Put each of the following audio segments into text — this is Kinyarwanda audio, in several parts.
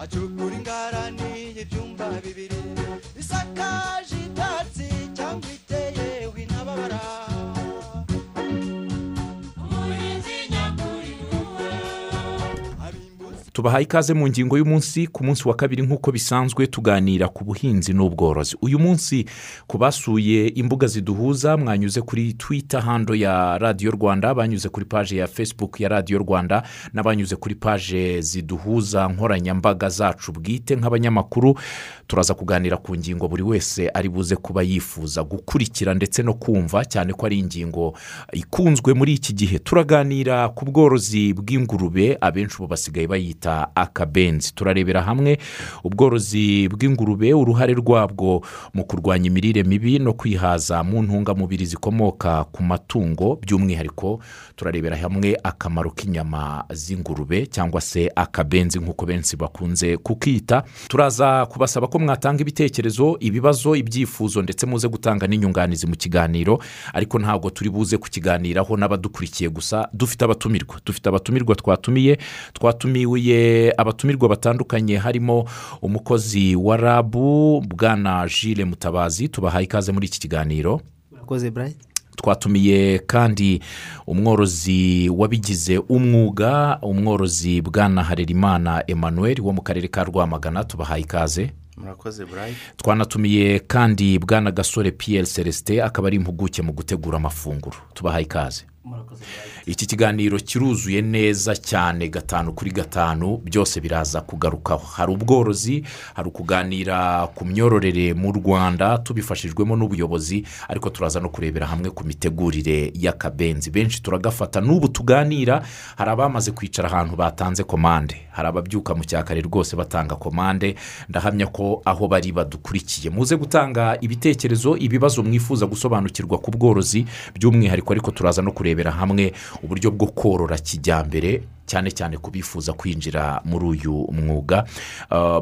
acukura tubahaye ikaze mu ngingo y'umunsi ku munsi wa kabiri nk'uko bisanzwe tuganira ku buhinzi n'ubworozi. Uyu munsi ku basuye imbuga ziduhuza mwanyuze kuri twita hando ya radiyo rwanda banyuze kuri paje ya facebook ya radiyo rwanda n'abanyuze kuri paje ziduhuza nkoranyambaga zacu. Bwite nk'abanyamakuru turaza kuganira ku ngingo buri wese ari buze kuba yifuza gukurikira ndetse no kumva cyane ko ari ingingo ikunzwe muri iki gihe. Turaganira ku bworozi bw'ingurube abenshi ubu basigaye bayita akabenzi turarebera hamwe ubworozi bw'ingurube uruhare rwabwo mu kurwanya imirire mibi no kwihaza mu ntungamubiri zikomoka ku matungo. By'umwihariko turarebera hamwe akamaro k'inyama z'ingurube cyangwa se akabenzi nk'uko benshi bakunze kukita. Turaza kubasaba ko mwatanga ibitekerezo ibibazo ibyifuzo ndetse muze gutanga n'inyunganizi mu kiganiro. Ariko ntabwo turi buze kukiganiraho n'abadukurikiye gusa. Dufite abatumirwa. Dufite abatumirwa twatumiye twatumiye abatumirwa batandukanye harimo umukozi wa rabu bwana jile mutabazi. Tubahaye ikaze muri iki kiganiro. Murakoze burayi twatumiye kandi umworozi wabigize umwuga umworozi bwana harerimana emmanuel wo mu karere ka rwamagana. Tubahaye ikaze. Murakoze burayi twanatumiye kandi bwana gasore piyeri celestin akaba ari impuguke mu gutegura amafunguro. Tubahaye ikaze. Iki kiganiro kiruzuye neza cyane gatanu kuri gatanu byose biraza kugarukaho hari ubworozi hari ukuganira ku myororere mu rwanda tubifashijwemo n'ubuyobozi ariko turaza no kurebera hamwe ku mitegurire y'akabenzi. Benshi turagafata n'ubu tuganira hari abamaze kwicara ahantu batanze komande. Hari ababyuka mu cyakare rwose batanga komande. Ndahamya ko aho bari badukurikiye. Muze gutanga ibitekerezo ibibazo mwifuza gusobanukirwa ku bworozi by'umwihariko ariko turaza no kurebera hamwe uburyo bwo korora kijyambere cyane cyane ku bifuza kwinjira muri uyu mwuga.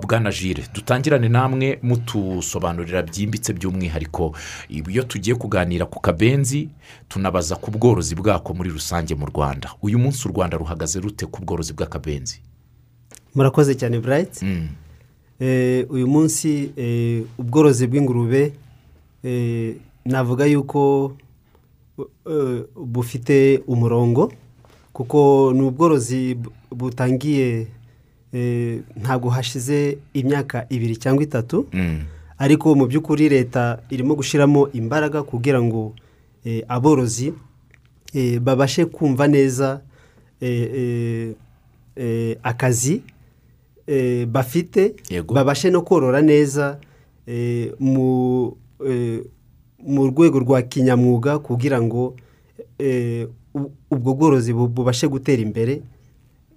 Bwana jire dutangirane namwe mutusobanurira byimbitse by'umwihariko iyo tugiye kuganira ku kabenzi tunabaza ku bworozi bwako muri rusange mu rwanda. Uyu munsi u rwanda ruhagaze rute ku bworozi bw'akabenzi? Murakoze cyane burayiti uyu munsi ubworozi bw'ingurube navuga yuko bufite umurongo kuko ni ubworozi butangiye ntabwo hashize imyaka ibiri cyangwa itatu. Ariko mu by'ukuri leta irimo gushyiramo imbaraga kugira ngo aborozi babashe kumva neza akazi bafite. Babashe no korora neza mu rwego rwa kinyamwuga kugira ngo ubwo bworozi bubashe gutera imbere.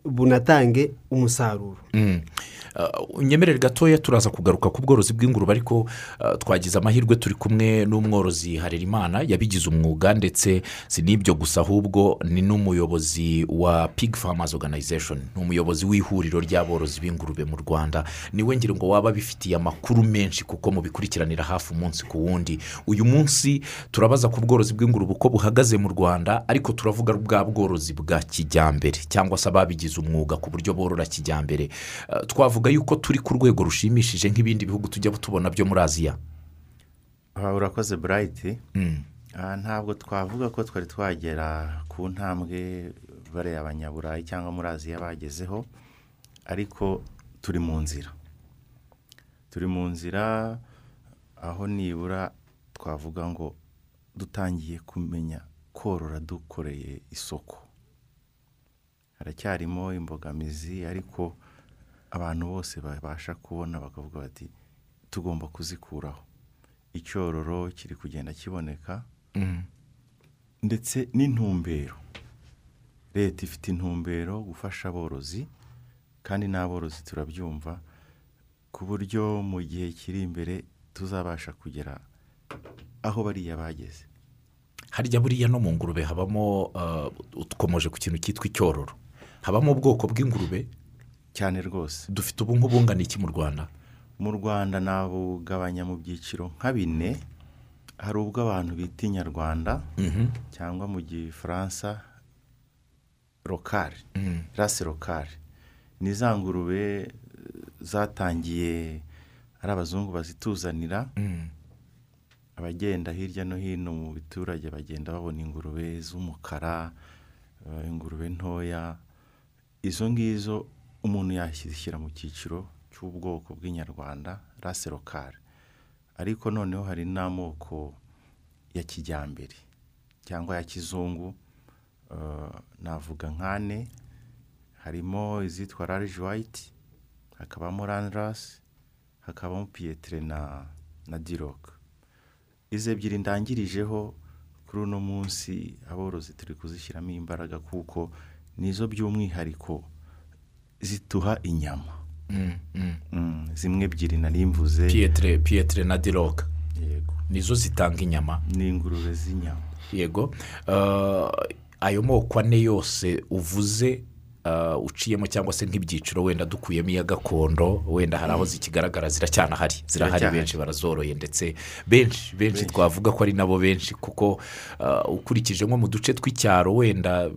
Bunatange umusaruro. Unyemerere gatoya turaza kugaruka ku bworozi bw'ingurube ariko twagize amahirwe turi kumwe n'umworozi harerimana yabigize umwuga ndetse si n'ibyo gusa ahubwo ni n'umuyobozi wa pig farmers organization ni umuyobozi w'ihuriro ry'aborozi b'ingurube mu rwanda. Niwe ngira ngo waba bifitiye amakuru menshi kuko mubikurikiranira hafi umunsi ku wundi. Uyu munsi turabaza ku bworozi bw'ingurube uko buhagaze mu rwanda ariko turavuga bwa bworozi bwa kijyambere cyangwa se ababigize umwuga ku buryo borora kijyambere. Twavuga yuko turi ku rwego rushimishije nk'ibindi bihugu tujya tubona byo muri aziya urakoze burayiti ntabwo twavuga ko twari twagera ku ntambwe bariya abanyaburayi cyangwa muri aziya bagezeho ariko turi mu nzira. Turi mu nzira aho nibura twavuga ngo dutangiye kumenya korora dukoreye isoko. Haracyarimo imbogamizi ariko abantu bose babasha kubona bakavuga bati tugomba kuzikuraho. Icyororo kiri kugenda kiboneka ndetse n'intumbero. Leta ifite intumbero gufasha aborozi kandi n'aborozi turabyumva ku buryo mu gihe kiri imbere tuzabasha kugera aho bariya bageze. Harya buriya no mu ngurube habamo dukomeje ku kintu cyitwa icyororo habamo ubwoko bw'ingurube? Cyane rwose. Dufite ubu nk'ubungana iki mu rwanda? Mu rwanda nabugabanya mu byiciro nka bine. Hari ubwo abantu bita inyarwanda cyangwa mu gifaransa rokari rase rokari ni za ngurube zatangiye ari abazungu bazituzanira. Abagenda hirya no hino mu biturage bagenda babona ingurube z'umukara eh, ingurube ntoya. Izo ngizo umuntu yashyira mu cyiciro cy'ubwoko bw'inyarwanda rase lokale ariko noneho hari n'amoko ya kijyambere cyangwa ya kizungu eh, navuga nk'ane harimo izitwa large white hakabamo randrasi hakabamo piyetere na na diroke izi ebyiri ndangirijeho kuri uno munsi aborozi turi kuzishyiramo imbaraga kuko nizo by'umwihariko zituha inyama. Mm, zimwe ebyiri nari mvuze. Piyetere na diroga yego. Nizo zitanga inyama. Ni ingurube z'inyama. Yego. Eh, ayo moko ane yose uvuze eh, uciyemo cyangwa se nk'ibyiciro wenda dukuyemo iya gakondo wenda hari aho zikigaragara ziracyanahari zirahari benshi barazoroye ndetse benshi benshi twavuga ko ari nabo benshi kuko eh, ukurikije nko mu duce tw'icyaro wenda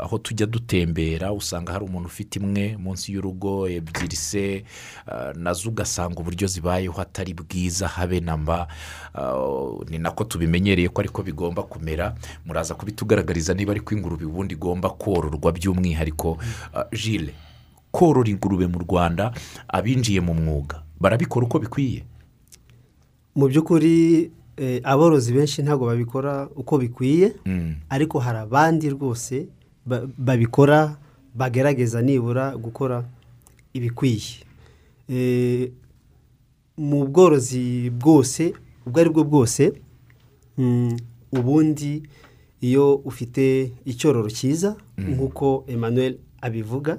aho tujya dutembera usanga hari umuntu ufite imwe munsi y'urugo ebyiri se eh, na zo ugasanga uburyo zibayeho atari bwiza habe na mba. Eh, ni nako tubimenyereye ko ariko bigomba kumera. Muraza kubitugaragariza niba ariko ingurube ubundi igomba kororwa by'umwihariko Eh, jile korora ingurube mu rwanda abinjiye mu mwuga. Barabikora uko bikwiye? Mu by'ukuri eh, aborozi benshi ntabwo babikora uko bikwiye. Ariko hari abandi rwose babikora bagerageza nibura gukora ibikwiye. Eh, mu bworozi bwose ubwo ari bwo bwose mm, ubundi iyo ufite icyororo cyiza nk'uko emmanuel abivuga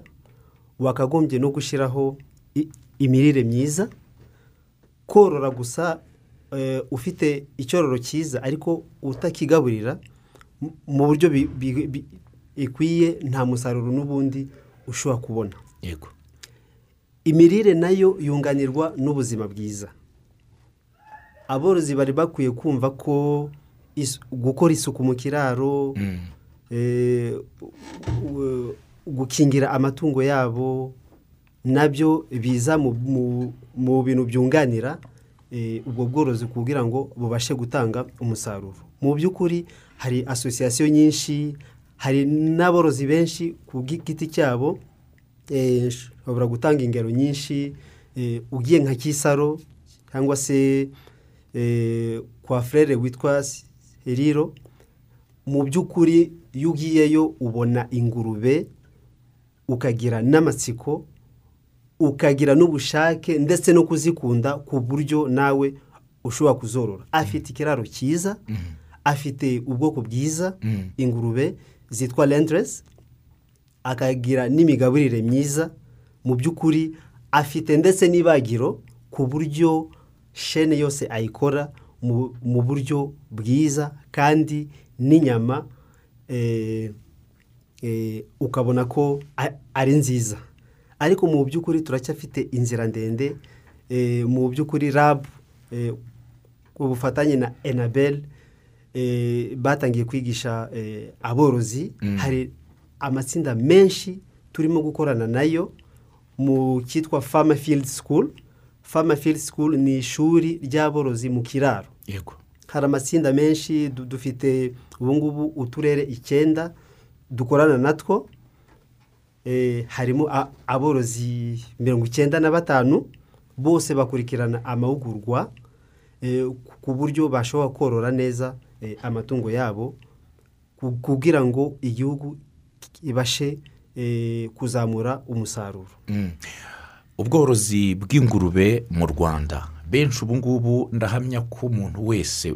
wakagombye no gushyiraho imirire myiza. Korora gusa eh, ufite icyororo cyiza ariko utakigaburira mu buryo bikwiye nta musaruro n'ubundi ushobora kubona. Yego. Imirire na yo yunganirwa n'ubuzima bwiza. Aborozi bari bakwiye kumva ko gukora isuku mu kiraro eh, u- gukingira amatungo yabo na byo biza mu bintu byunganira eh, ubwo bworozi kugira ngo bubashe gutanga umusaruro. Mu by'ukuri hari asosiyasiyo nyinshi hari n'aborozi benshi ku giti cyabo eh, nshobora gutanga ingero nyinshi eh, ugiye nka kisaro cyangwa se eh, kwa frere witwa seriro. Mu by'ukuri iyo ugiyeyo ubona ingurube ukagira n'amatsiko ukagira n'ubushake ndetse no kuzikunda ku buryo nawe ushobora kuzorora. Afite ikiraro cyiza afite ubwoko bwiza ingurube zitwa renderesi akagira n'imigaburire myiza. Mu by'ukuri afite ndetse n'ibagiro ku buryo shene yose ayikora mu- buryo bwiza kandi n'inyama eh, eh, ukabona ko ari nziza. Ariko mu by'ukuri turacyafite inzira ndende eh, mu by'ukuri rabu ubufatanye na enabel batangiye kwigisha eh, aborozi hari amatsinda menshi turimo gukorana na yo mu cyitwa fama field school. Fama field school ni ishuri ry'aborozi mu kiraro. Yego. Hari amatsinda menshi du- dufite ubu ngubu uturere icyenda dukorana natwo. Eh, harimo aborozi mirongo icyenda na batanu bose bakurikirana amahugurwa eh, ku- buryo bashobora korora neza eh, amatungo yabo ku- kugira ngo igihugu ibashe eh, kuzamura umusaruro. Ubworozi bw'ingurube mu rwanda. Benshi ubu ngubu ndahamya ko umuntu wese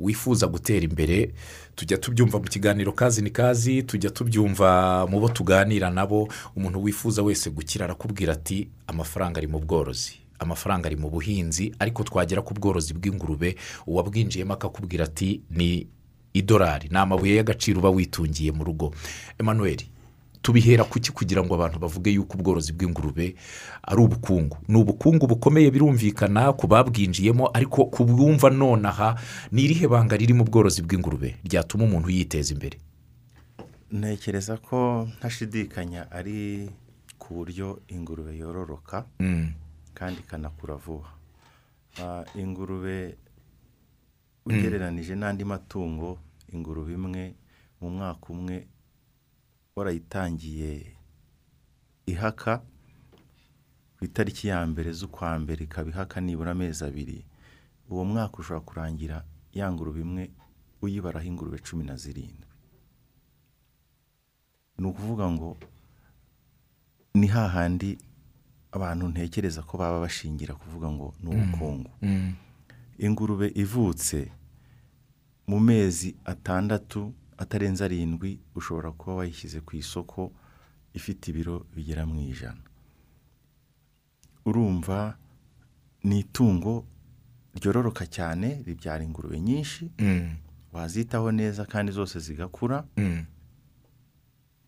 wifuza gutera imbere tujya tubyumva mu kiganiro kazi ni kazi tujya tubyumva mu bo tuganira nabo umuntu wifuza wese gukira arakubwira ati amafaranga ari mu bworozi. Amafaranga ari mu buhinzi ariko twagera ku bworozi bw'ingurube uwabwinjiyemo akakubwira ati ni idolari ni amabuye y'agaciro uba witungiye mu rugo. Emmanuel tubihera kuki kugira ngo abantu bavuge yuko ubworozi bw'ingurube ari ubukungu? Ni ubukungu bukomeye birumvikana ku babwinjiyemo ariko ku bwumva nonaha ni irihe banga riri mu bworozi bw'ingurube ryatuma umuntu yiteza imbere? Ntekereza ko ntashidikanya ari ku buryo ingurube yororoka. Mm. Kandi ikanakura vuba Ah, ingurube ugereranije n'andi matungo ingurube imwe mu mwaka umwe warayitangiye ihaka ku itariki ya mbere z'ukwa mbere ikaba ihaka nibura amezi abiri. Uwo mwaka ushobora kurangira ya ngurube imwe uyibaraho ingurube cumi na zirindwi. Ni ukuvuga ngo ni hahandi abantu ntekereza ko baba bashingira kuvuga ngo ni ubukungu Mm. ingurube ivutse mu mezi atandatu atarenze arindwi ushobora kuba wayishyize ku isoko ifite ibiro bigera mu ijana urumva ni itungo ryororoka cyane ribyara ingurube nyinshi Mm. wazitaho neza kandi zose zigakura Mm.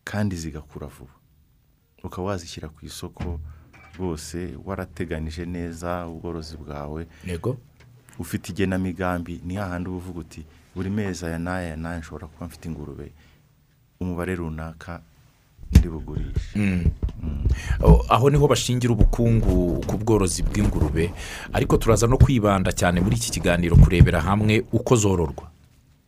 kandi zigakura vuba ukaba wazishyira ku isoko rwose warateganije neza ubworozi bwawe. Yego. Ufite igenamigambi ni hahandi uba uvuga uti buri mezi aya n'aya n'aya nshobora kuba mfite ingurube. Umubare runaka ndi bugurishe Mm. Oh, aho ni ho bashingira ubukungu ku bworozi bw'ingurube. Ariko turaza no kwibanda cyane muri iki kiganiro kurebera hamwe uko zororwa.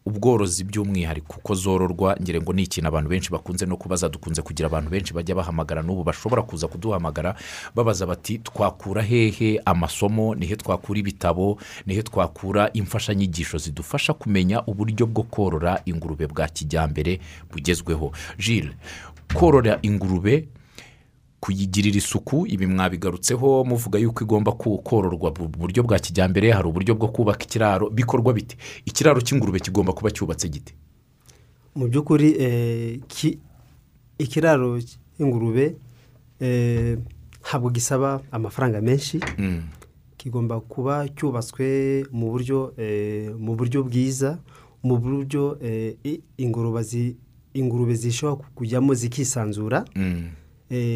Ubworozi by'umwihariko uko zororwa ngira ngo ni ikintu abantu benshi bakunze no kubaza dukunze kugira abantu benshi bajya bahamagara n'ubu bashobora kuza kuduhamagara babaza bati twakura hehe amasomo? Nihe twakura ibitabo? Nihe twakura imfashanyigisho zidufasha kumenya uburyo bwo korora ingurube bwa kijyambere bugezweho? Jile korora ingurube kuyigirira isuku. Ibi mwabigarutseho muvuga yuko igomba kororwa mu buryo bwa kijyambere. Hari uburyo bwo kubaka ikiraro bikorwa bite? Ikiraro cy'ingurube kigomba kuba cyubatse gite? Mu by'ukuri eh, ki- ikiraro cy'ingurube eh, ntabwo gisaba amafaranga menshi. Mm, kigomba kuba cyubatswe mu buryo eh, mu buryo bwiza mu buryo ingurube zi- ingurube zishobora kujyamo zikisanzura. Mm,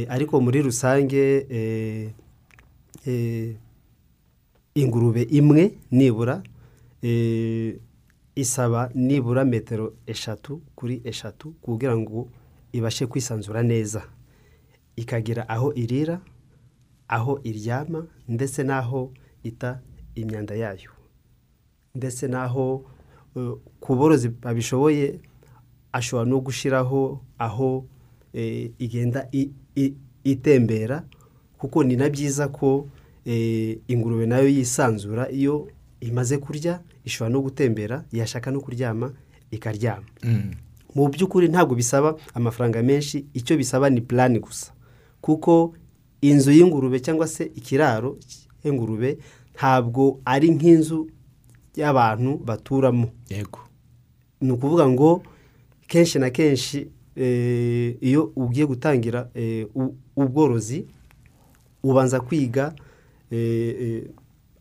ariko muri rusange eh, eh, ingurube imwe nibura eh, isaba nibura metero eshatu kuri eshatu kugira ngo ibashe kwisanzura neza. Ikagira aho irira aho iryama ndetse n'aho ita imyanda yayo. Ndetse n'aho eh, ku borozi babishoboye ashobora no gushyiraho aho eh, igenda i- i- itembera kuko ni na byiza ko eh, ingurube na yo yisanzura iyo imaze kurya ishobora no gutembera yashaka no kuryama ikaryama. Mm, mu by'ukuri ntabwo bisaba amafaranga menshi icyo bisaba ni purani gusa. Kuko inzu y'ingurube cyangwa se ikiraro cy'ingurube ntabwo ari nk'inzu y'abantu baturamo. Yego. Ni ukuvuga ngo kenshi na kenshi eh, iyo ugiye gutangira eh, ubworozi ubanza kwiga eh, eh,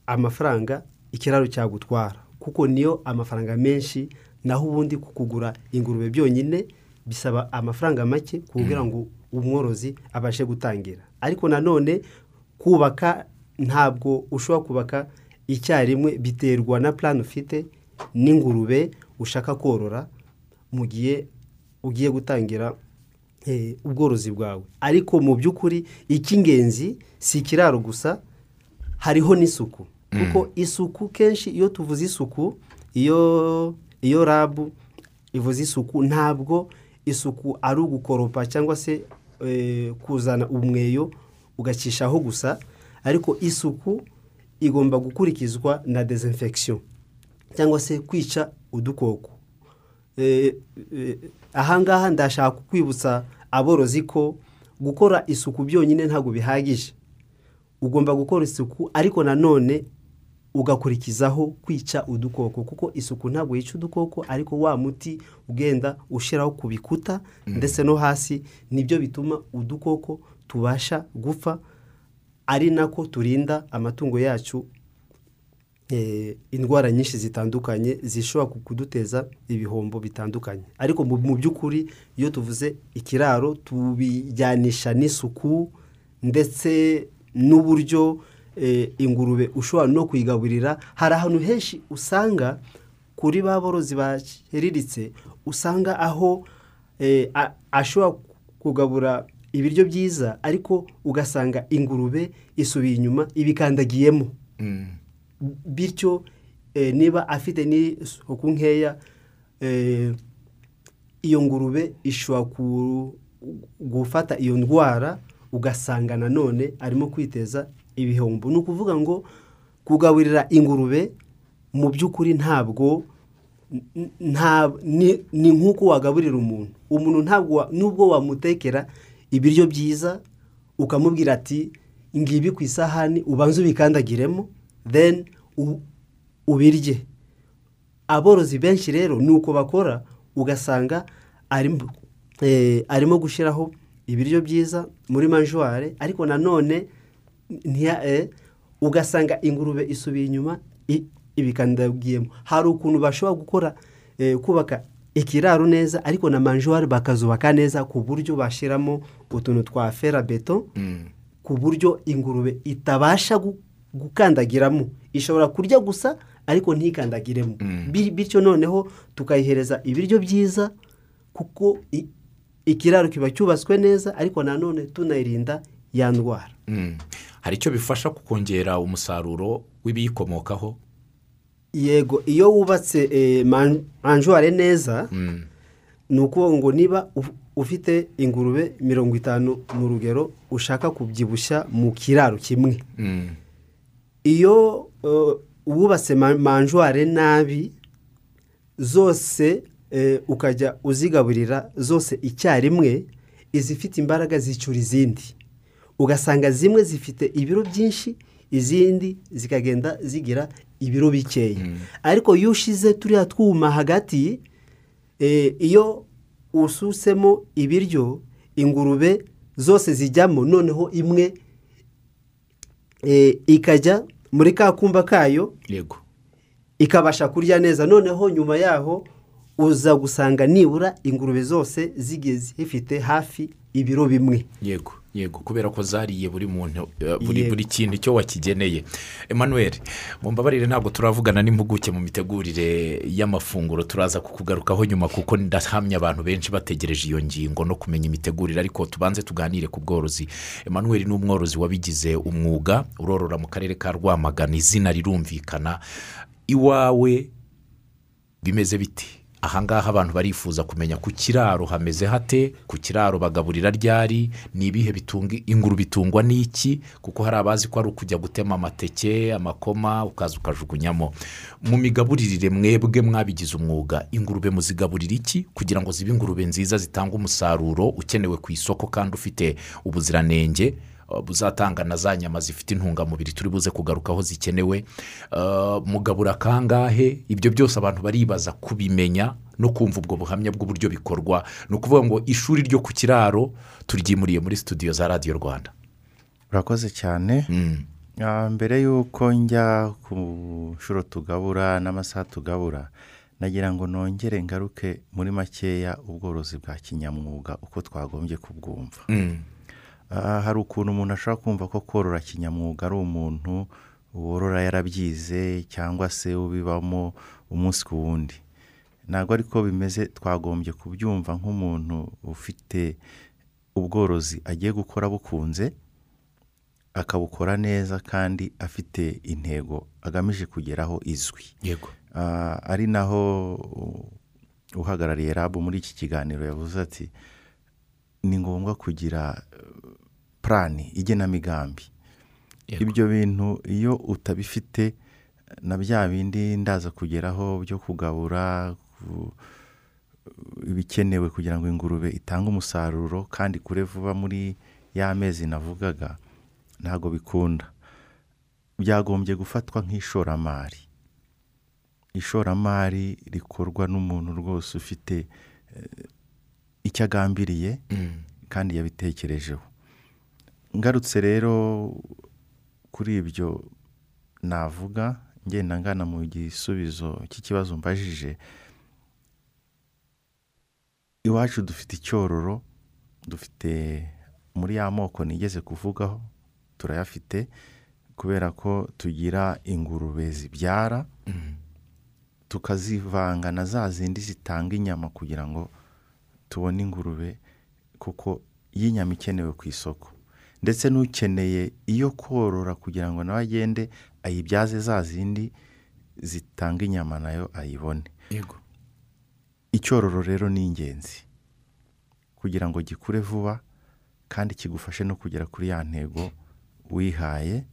amafaranga ikiraro cyagutwara. Kuko niyo amafaranga menshi naho ubundi kugura ingurube byonyine bisaba amafaranga make kugira ngo umworozi abashe gutangira. Ariko nanone kubaka ntabwo ushobora kubaka icyarimwe biterwa na plan ufite n'ingurube ushaka korora mu gihe ugiye gutangira eh, ubworozi bwawe. Ariko mu by'ukuri icy'ingenzi si ikiraro gusa hariho n'isuku. Kuko isuku kenshi iyo tuvuze isuku iyo iyo rabu ivuze isuku ntabwo isuku ari ugukoropa cyangwa se eh, kuzana umweyo ugacishaho gusa. Ariko isuku igomba gukurikizwa na desinfection cyangwa se kwica udukoko. Ahangaha ndashaka kwibutsa aborozi ko gukora isuku byonyine ntabwo bihagije. Ugomba gukora isuku ariko nanone ugakurikizaho kwica udukoko kuko isuku ntabwo yica udukoko ariko wa muti ugenda ushyiraho ku bikuta ndetse no hasi ni byo bituma udukoko tubasha gupfa ari nako turinda amatungo yacu eh, indwara nyinshi zitandukanye zishobora ku- kuduteza ibihombo bitandukanye. Ariko mu by'ukuri iyo tuvuze ikiraro tubijyanisha n'isuku ndetse n'uburyo eh, ingurube ushobora no kuyigaburira. Hari ahantu henshi usanga kuri ba borozi baciriritse usanga aho eh, ashobora kugabura ibiryo byiza ariko ugasanga ingurube isubiye inyuma ibikandagiyemo. Mm. Bityo eh, niba afite n'isuku nkeya eh, iyo ngurube ishobora gufata iyo ndwara ugasanga nanone arimo kwiteza ibihombo. Ni ukuvuga ngo kugaburira ingurube mu by'ukuri ntabwo ni nk'uko wagaburira umuntu. Umuntu ntabwo nubwo wamutekera ibiryo byiza ukamubwira ati ngibi ku isahani ubanze ubikandagiremo then ubirye aborozi benshi rero ni uko bakora ugasanga arimo eh, arimo gushyiraho ibiryo byiza muri manjware ariko nanone eh, ugasanga ingurube isubiye inyuma ibikandagiyemo hari ukuntu bashobora gukora eh, kubaka ikiraro neza ariko na manjware bakazubaka neza ku buryo bashyiramo utuntu twa ferabeto Mm. ku buryo ingurube itabasha gu- gukandagiramo ishobora kurya gusa ariko ntikandagiremo Mm. Bi- bityo noneho tukayihereza ibiryo byiza kuko ikiraro kiba cyubatswe neza ariko nanone tunayirinda ya ndwara Mm. hari icyo bifasha ku kongera umusaruro w'ibiyikomokaho yego iyo wubatse man- manjware neza Mm. ni ukuvuga ngo niba uf- ufite ingurube mirongo itanu mu rugero ushaka kubyibushya mu kiraro kimwe. Iyo uh, wubatse ma- manjware nabi zose eh, ukajya uzigaburira zose icyarimwe izifite imbaraga zicura izindi. Ugasanga zimwe zifite ibiro byinshi izindi zikagenda zigira ibiro bikeya. Ariko iyo ushize turiya twuma hagati eh, iyo ususemo ibiryo ingurube zose zijyamo noneho imwe eh, ikajya muri ka kumba kayo yego. ikabasha kurya neza. Noneho nyuma yaho uza gusanga nibura ingurube zose zigiye zifite hafi ibiro bimwe. Yego. Yego kubera ko zariye buri muntu eh, buri kintu icyo wakigeneye. Emmanuel mu mbabarire ntabwo turavugana n'impuguke mu mitegurire y'amafunguro. Turaza kukugarukaho nyuma kuko ndahamya abantu benshi bategereje iyo ngingo no kumenya imitegurire. Ariko tubanze tuganire ku bworozi. Emmanuel ni umworozi wabigize umwuga urorora mu karere ka rwamagana. Izina rirumvikana. Iwawe bimeze biti ahangaha abantu barifuza kumenya ku kiraro hameze hate ku kiraro bagaburira ryari ni ibihe bitunga ingurube itungwa n'iki? Kuko hari abazi ko ari ukujya gutema amateke amakoma ukaza ukajugunyamo. Mu migaburirire mwebwe mwabigize umwuga ingurube muzigaburira iki? Kugira ngo zibe ingurube nziza zitanga umusaruro ukenewe ku isoko kandi ufite ubuziranenge buzatanga na za nyama zifite intungamubiri turi buze kugarukaho zikenewe Uh, mugabura kangahe? Ibyo byose abantu baribaza kubimenya no kumva ubwo buhamya bw'uburyo bikorwa. Ni ukuvuga ngo ishuri ryo ku kiraro turyimuriye muri studio za radiyo rwanda. Urakoze cyane. Mm, Ah, mbere y'uko njya ku nshuro tugabura n'amasaha tugabura nagira ngo nongere ngaruke muri makeya ubworozi bwa kinyamwuga uko twagombye kubwumva. Mm, hari ukuntu umuntu ashobora kumva ko korora kinyamwuga ari umuntu worora yarabyize cyangwa se ubibamo umunsi ku wundi. Ntabwo ariko bimeze twagombye kubyumva nk'umuntu ufite ubworozi agiye gukora bukunze akabukora neza kandi afite intego agamije kugeraho izwi. Yego. Ah, ari naho uh, uhagarariye rabu muri iki kiganiro yavuze ati ni ngombwa kugira uh, purani igenamigambi. Ibyo bintu iyo utabifite na bya bindi ndaza kugeraho byo kugabura ku- ibikenewe kugira ngo ingurube itange umusaruro kandi kure vuba muri ya mezi navugaga ntabwo bikunda. Byagombye gufatwa nk'ishoramari. Ishoramari rikorwa n'umuntu rwose ufite eh, icyo agambiriye Mm, kandi yabitekerejeho. Ngarutse rero kuri ibyo navuga ngenda ngana mu gisubizo cy'ikibazo mbajije iwacu dufite icyororo dufite muri ya moko nigeze kuvugaho turayafite kubera ko tugira ingurube zibyara mm, tukazivanga na za zindi zitanga inyama kugira ngo tubone ingurube kuko y'inyama ikenewe ku isoko. Ndetse n'ukeneye iyo korora kugira ngo nawe agende ayibyaze za zindi zitanga inyama na yo ayibone. Yego. Icyororo rero ni ingenzi. Kugira ngo gikure vuba kandi kigufashe no kugera kuri ya ntego wihaye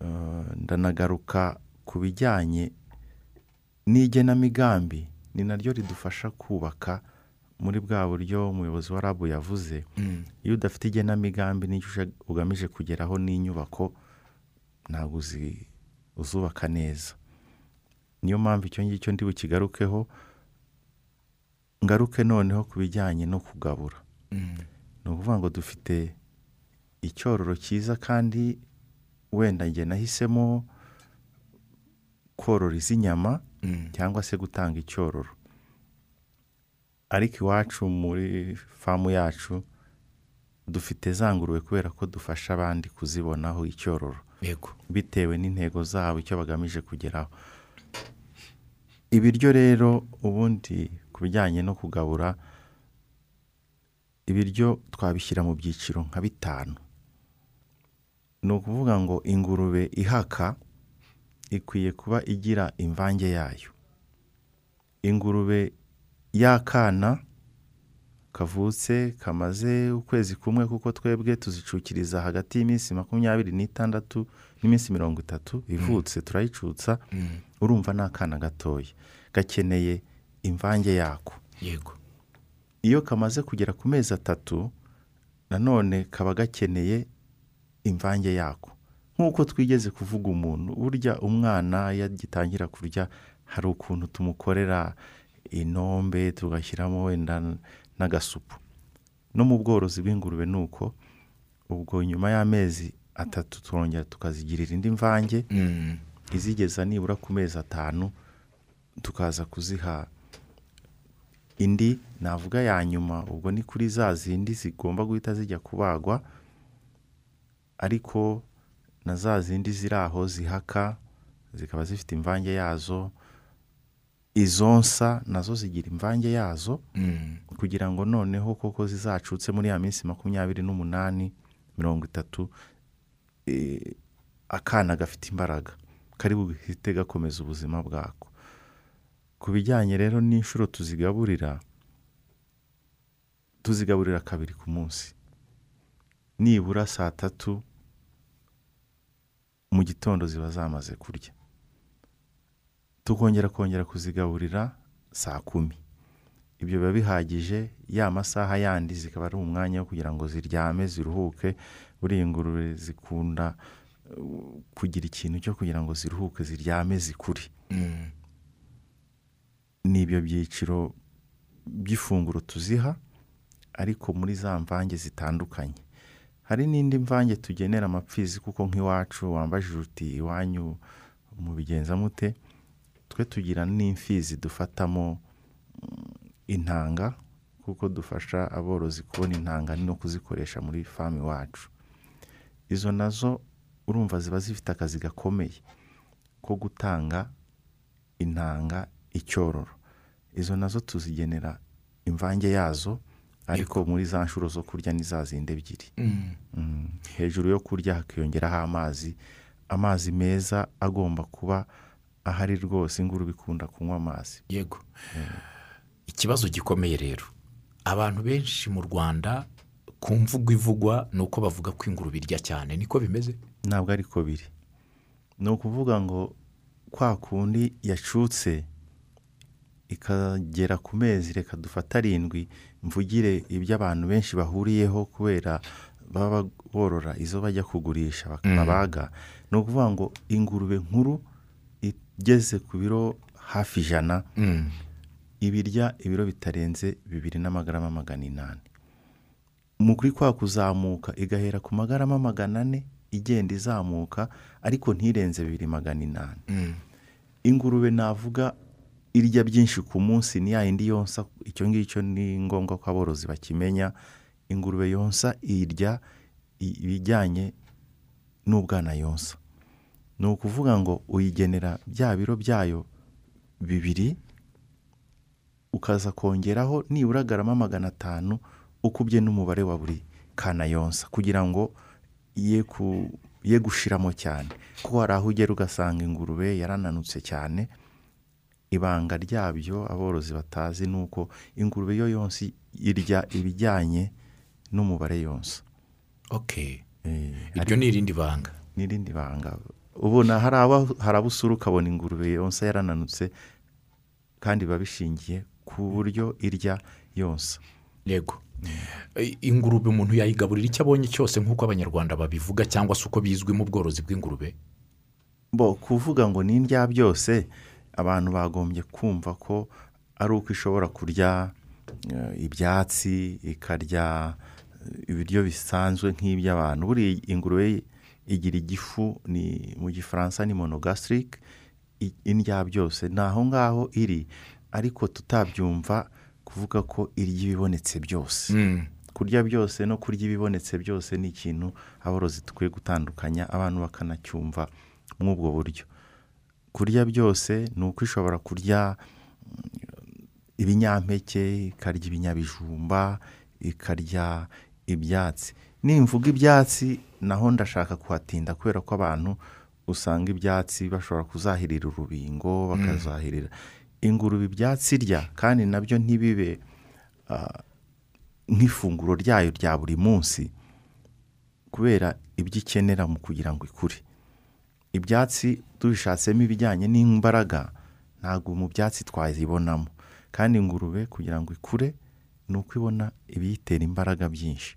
Eh, ndanagaruka ku bijyanye n'igenamigambi. Ni naryo ridufasha kubaka muri bwa buryo umuyobozi wa rabu yavuze Mm. iyo udafite igenamigambi n'icyo ugamije kugeraho n'inyubako ntabwo uzi- uzubaka neza niyo mpamvu icyo ngicyo ndi bukigarukeho ngaruke noneho ku bijyanye no kugabura Mm. ni ukuvuga ngo dufite icyororo cyiza kandi wenda njye nahisemo korora iz'inyama Mm. cyangwa se gutanga icyororo ariko iwacu muri famu yacu dufite za ngurube kubera ko dufasha abandi kuzibonaho icyororo. Yego. Bitewe n'intego zabo icyo bagamije kugeraho. Ibiryo rero ubundi ku bijyanye no kugabura ibiryo twabishyira mu byiciro nka bitanu. Ni ukuvuga ngo ingurube ihaka ikwiye kuba igira imvange yayo. Ingurube y'akana kavutse kamaze ukwezi kumwe kuko twebwe tuzicukiriza hagati y'iminsi makumyabiri n'itandatu n'iminsi mirongo itatu ivutse turayicutsa Mm. urumva ni akana gatoya. Gakeneye imvange yako. Yego. Iyo kamaze kugera ku mezi atatu nanone kaba gakeneye imvange yako. Nk'uko twigeze kuvuga umuntu burya umwana iyo agitangira kurya hari ukuntu tumukorera inombe tugashyiramo wenda n'agasupu no mu bworozi bw'ingurube ni uko ubwo nyuma y'amezi atatu turongera tukazigirira indi mvange Mm. izigeza nibura ku mezi atanu tukaza kuziha indi navuga ya nyuma ubwo ni kuri za zindi zigomba guhita zijya kubagwa ariko na za zindi ziri aho zihaka zikaba zifite imvange yazo izonsa na zo zigira imvange yazo Mm. kugira ngo noneho koko zizacutse muri ya minsi makumyabiri n'umunani mirongo itatu eh, akana gafite imbaraga kari buhite gakomeza ubuzima bwako. Ku bijyanye rero n'inshuro tuzigaburira tuzigaburira kabiri ku munsi. Nibura saa tatu mu gitondo ziba zamaze kurya. Tukongera kongera kuzigaburira saa kumi. Ibyo biba bihagije ya masaha yandi zikaba ari umwanya wo kugira ngo ziryame ziruhuke. Buriya ingurube zikunda uh, kugira ikintu cyo kugira ngo ziruhuke ziryame zikure. Mm. ni ibyo byiciro by'ifunguro tuziha ariko muri za mvange zitandukanye. Hari n'indi mvange tugenera amapfizi kuko nk'iwacu wambajije uti iwanyu mubigenza mute? Twe tugira n'imfizi dufatamo mm, intanga kuko dufasha aborozi kubona intanga no kuzikoresha muri famu iwacu izo na zo urumva ziba zifite akazi gakomeye ko gutanga intanga icyororo izo na zo tuzigenera imvange yazo ariko muri za nshuro zo kurya ni za zindi ebyiri. Mm. Mm, hejuru yo kurya hakiyongeraho amazi amazi meza agomba kuba ahari rwose ingurube ikunda kunywa amazi. Yego. Ikibazo gikomeye rero. Abantu benshi mu rwanda ku mvugo ivugwa ni uko bavuga ko ingurube irya cyane. Niko bimeze? Ntabwo ariko biri. Ni ukuvuga ngo kwa kundi yacutse ikagera ku mezi reka dufate arindwi mvugire ibyo abantu benshi bahuriyeho kubera baba borora izo bajya kugurisha bakabaga ni ukuvuga ngo ingurube nkuru igeze ku biro hafi ijana. Mm. ibirya ibiro bitarenze bibiri n'amagarama magana inani. Mu kuri kwa kuzamuka igahera ku magarama magana ane igenda izamuka ariko ntirenze bibiri magana inani. Mm. ingurube navuga irya byinshi ku munsi ni ya yindi yonsa icyo ngicyo ni ngombwa ko aborozi bakimenya. Ingurube yonsa irya ibijyanye n'ubwana yonsa. Ni ukuvuga ngo uyigenera bya biro byayo bibiri ukaza kongeraho nibura garama magana atanu ukubye n'umubare wa buri kana yonsa kugira ngo ye gushiramo cyane. Kuko hari aho ugera ugasanga ingurube yarananutse cyane. Ibanga ryabyo aborozi batazi ni uko ingurube yo yonsi irya ibijyanye n'umubare yonsa. Eh, iryo ni irindi banga. N'irindi banga. Ubona hari abo usura ukabona ingurube yonsa yarananutse kandi biba bishingiye ku buryo irya yonsa. Yego. Ingurube umuntu yayigaburira icyo abonye cyose nk'uko abanyarwanda babivuga cyangwa se uko bizwi mu bworozi bw'ingurube? Bo kuvuga ngo ni indya byose abantu bagombye kumva ko ari uko ishobora kurya eh, ibyatsi ikarya eh, ibiryo bisanzwe nk'iby'abantu. Buriya ingurube igira igifu ni mu gifaransa ni monogastric. I- indya byose. Ni aho ngaho iri ariko tutabyumva kuvuga ko irya ibibonetse byose. Mm. kurya byose no kurya ibibonetse byose ni ikintu aborozi dukwiye gutandukanya abantu bakanacyumva muri ubwo buryo. Kurya byose ni uko ishobora kurya ibinyampeke ikarya ibinyabijumba ikarya ibyatsi. Nimvuga ibyatsi naho ndashaka kuhatinda kubera ko abantu usanga ibyatsi bashobora kuzahirira urubingo bakazahirira. Ingurube ibyatsi irya kandi na byo ntibibe nk'ifunguro ryayo rya buri munsi kubera ibyo ikenera mu kugira ngo ikure. Ibyatsi tubishatsemo ibijyanye n'imbaraga ntabwo mu byatsi twazibonamo. Kandi ingurube kugira ngo ikure ni uko ibona ibiyitera imbaraga byinshi.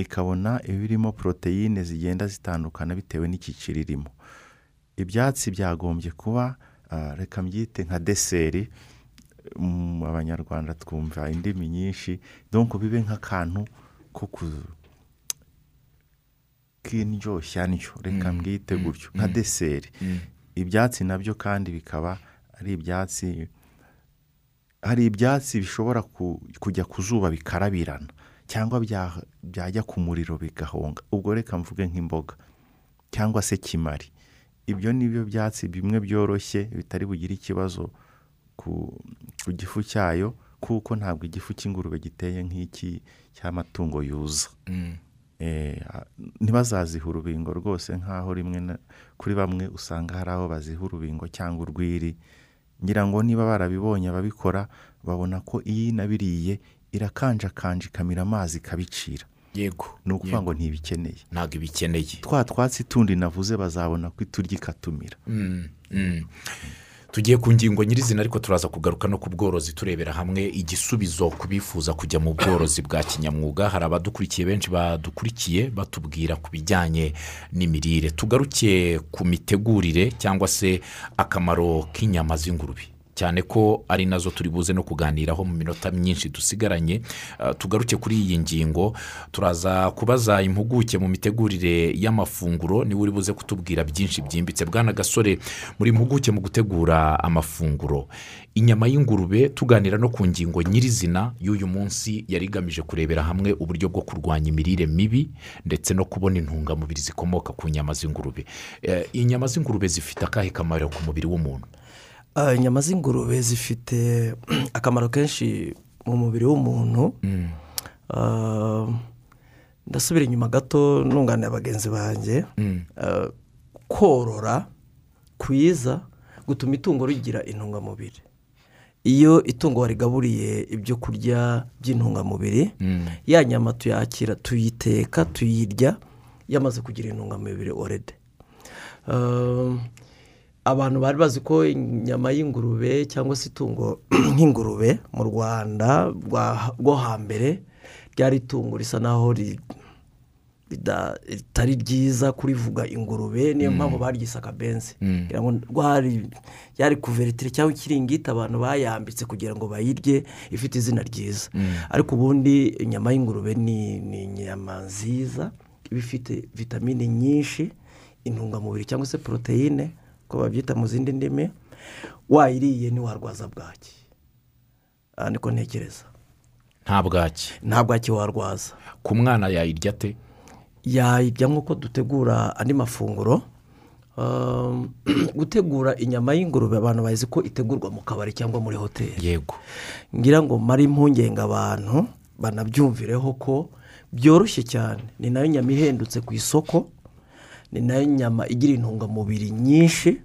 Ikabona ibirimo poroteyine zigenda zitandukana bitewe n'icyiciro irimo ibyatsi byagombye kuba ah, reka mbyite nka deseri mu abanyarwanda twumva indimi nyinshi donko bibe nk'akantu ko ku k'indyoshyanyo reka mbwite gutyo. Nka deseri ibyatsi na byo kandi bikaba ari ibyatsi hari ibyatsi bishobora ku- kujya ku zuba bikarabirana. Cyangwa bya- byajya ku muriro bigahonga. Ubwo reka mvuge nk'imboga. Cyangwa se kimari. Ibyo ni byo byatsi bimwe byoroshye bitari bugire ikibazo ku, gifu cyayo kuko ntabwo igifu cy'ingurube giteye nk'iki cy'amatungo yuza. Mm. Eh, ntibazaziha urubingo rwose nk'aho rimwe kuri bamwe usanga hari aho baziha urubingo cyangwa urwiri. Ngira ngo niba barabibonye ababikora babona ko iyo inabiriye irakanjakanja ikamira amazi ikabicira. Yego ni ukuvuga ngo ntibikeneye. Ntabwo ibikeneye. Twa twatsi tundi navuze bazabona ko iturya ikatumira. Mm, mm. tugiye ku ngingo nyirizina ariko turaza kugaruka no ku bworozi turebera hamwe igisubizo ku bifuza kujya mu bworozi bwa kinyamwuga. Hari abadukurikiye benshi badukurikiye batubwira ku bijyanye n'imirire. Tugaruke ku mitegurire cyangwa se akamaro k'inyama z'ingurube. Cyane ko ari na zo turi buze no kuganiraho mu minota myinshi dusigaranye Uh, tugaruke kuri iyi ngingo. Turaza kubaza impuguke mu mitegurire y'amafunguro ni we uri buze kutubwira byinshi byimbitse. Bwana gasore muri impuguke mu gutegura amafunguro inyama y'ingurube tuganira no ku ngingo nyirizina y'uyu munsi yari igamije kurebera hamwe uburyo bwo kurwanya imirire mibi ndetse no kubona intungamubiri zikomoka ku nyama z'ingurube. Eh, inyama z'ingurube zifite akahe kamaro ku mubiri w'umuntu? Inyama z'ingurube zifite akamaro kenshi mu mubiri w'umuntu. Ah, ndasubira inyuma gato nunganira bagenzi banjye. Ah, korora kwiza gutuma itungo rigira intungamubiri. Iyo itungo warigaburiye ibyo kurya by'intungamubiri ya nyama tuyakira tuyiteka tuyirya yamaze kugira intungamubiri orede abantu bari bazi ko inyama y'ingurube cyangwa se itungo nk'ingurube mu rwanda rwa- rwo hambere ryari itungo risa naho ritari ryiza kurivuga ingurube niyo mpamvu baryise akabenzi. Rwari yari kuveritire cyangwa ikiringiti abantu bayambitse kugira ngo bayirye ifite izina ryiza. Ariko ubundi inyama y'ingurube ni ni inyama nziza iba ifite vitamine nyinshi intungamubiri cyangwa se poroteyine uko babyita mu zindi ndimi wayiriye ntiwarwaza bwaki? Aha niko ntekereza. Nta bwaki. Nta bwaki warwaza ku mwana yayirya ate? Yayirya nk'uko dutegura andi mafunguro Um, gutegura inyama y'ingurube abantu bazi ko itegurwa mu kabari cyangwa muri hoteli. Yego. Ngira ngo mare impungenge abantu banabyumvireho ko byoroshye cyane. Ni na yo nyama ihendutse ku isoko ni na yo nyama igira intungamubiri nyinshi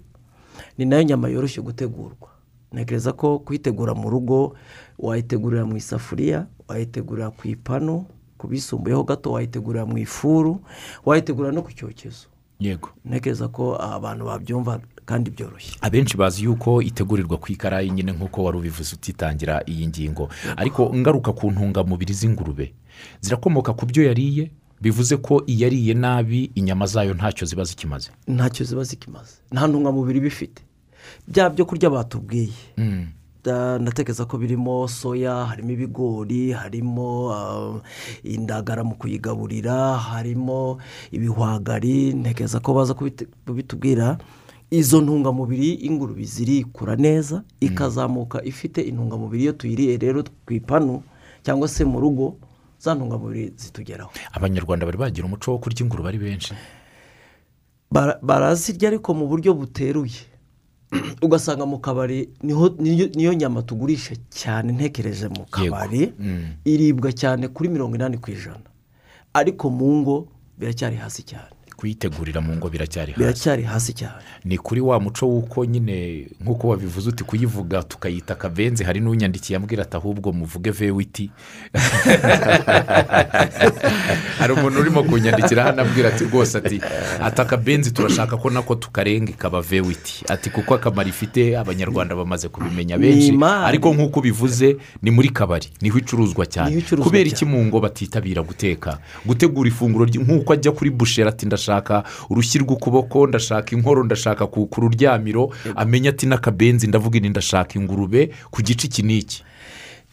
ni na yo nyama yoroshye gutegurwa. Ntekereza ko kuyitegura mu rugo wayitegurira mu isafuriya wayitegurira ku ipanu ku bisumbuyeho gato wayitegurira mu ifuru wayitegurira no ku cyokezo. Yego. Ntekereza ko abantu babyumva kandi byoroshye. Abenshi bazi yuko itegurirwa ku ikarayi nyine nk'uko wari ubivuze utitangira iyi ngingo. Ariko ngaruka ku ntungamubiri z'ingurube. Zirakomoka ku byo yariye bivuze ko iyariye nabi inyama zayo ntacyo ziba zikimaze. Ntacyo ziba zikimaze. Nta ntungamubiri bifite. Bya byo kurya batubwiye. Da- ndatekereza ko birimo soya harimo ibigori harimo ah, indagara mu kuyigaburira harimo ibihwagari. Ntekereza ko baza kubitubwira. Izo ntungamubiri ingurube zirikura neza ikazamuka ifite intungamubiri iyo tuyiriye rero ku ipanu cyangwa se mu rugo za ntungamubiri zitugeraho. Abanyarwanda bari bagira umuco wo kurya ingurube ari benshi. Bara- barazirya ariko mu buryo buteruye. Ugasanga mu kabari niyo nyama tugurisha cyane ntekereje mu kabari Mm. iribwa cyane kuri mirongo inani ku ijana. Ariko mu ngo biracyari hasi cyane. Kuyitegurira mu ngo biracyari hasi. Biracyari hasi cyane. Ni kuri wa muco w'uko nyine nk'uko wabivuze uti kuyivuga tukayita akabenzi hari n'unyandikiye ambwira ati ahubwo muvuge vewiti. Hari umuntu urimo kunyandikira hano abwira ati rwose ati ati akabenzi turashaka ko nako tukarenga ikaba vewiti. Ati kuko akamaro ifite abanyarwanda bamaze kubimenya benshi. ariko nk'uko ubivuze ni muri kabari ni ho icuruzwa cyane. Kubera iki mu ngo batitabira guteka? Gutegura ifunguro nk'uko ajya kuri busheri ati ndashaka urushyi rw'ukuboko ndashaka inkoro ndashaka ku ruryamiro amenya ati n'akabenzi ndavuga ini ndashaka ingurube ku gice iki n'iki?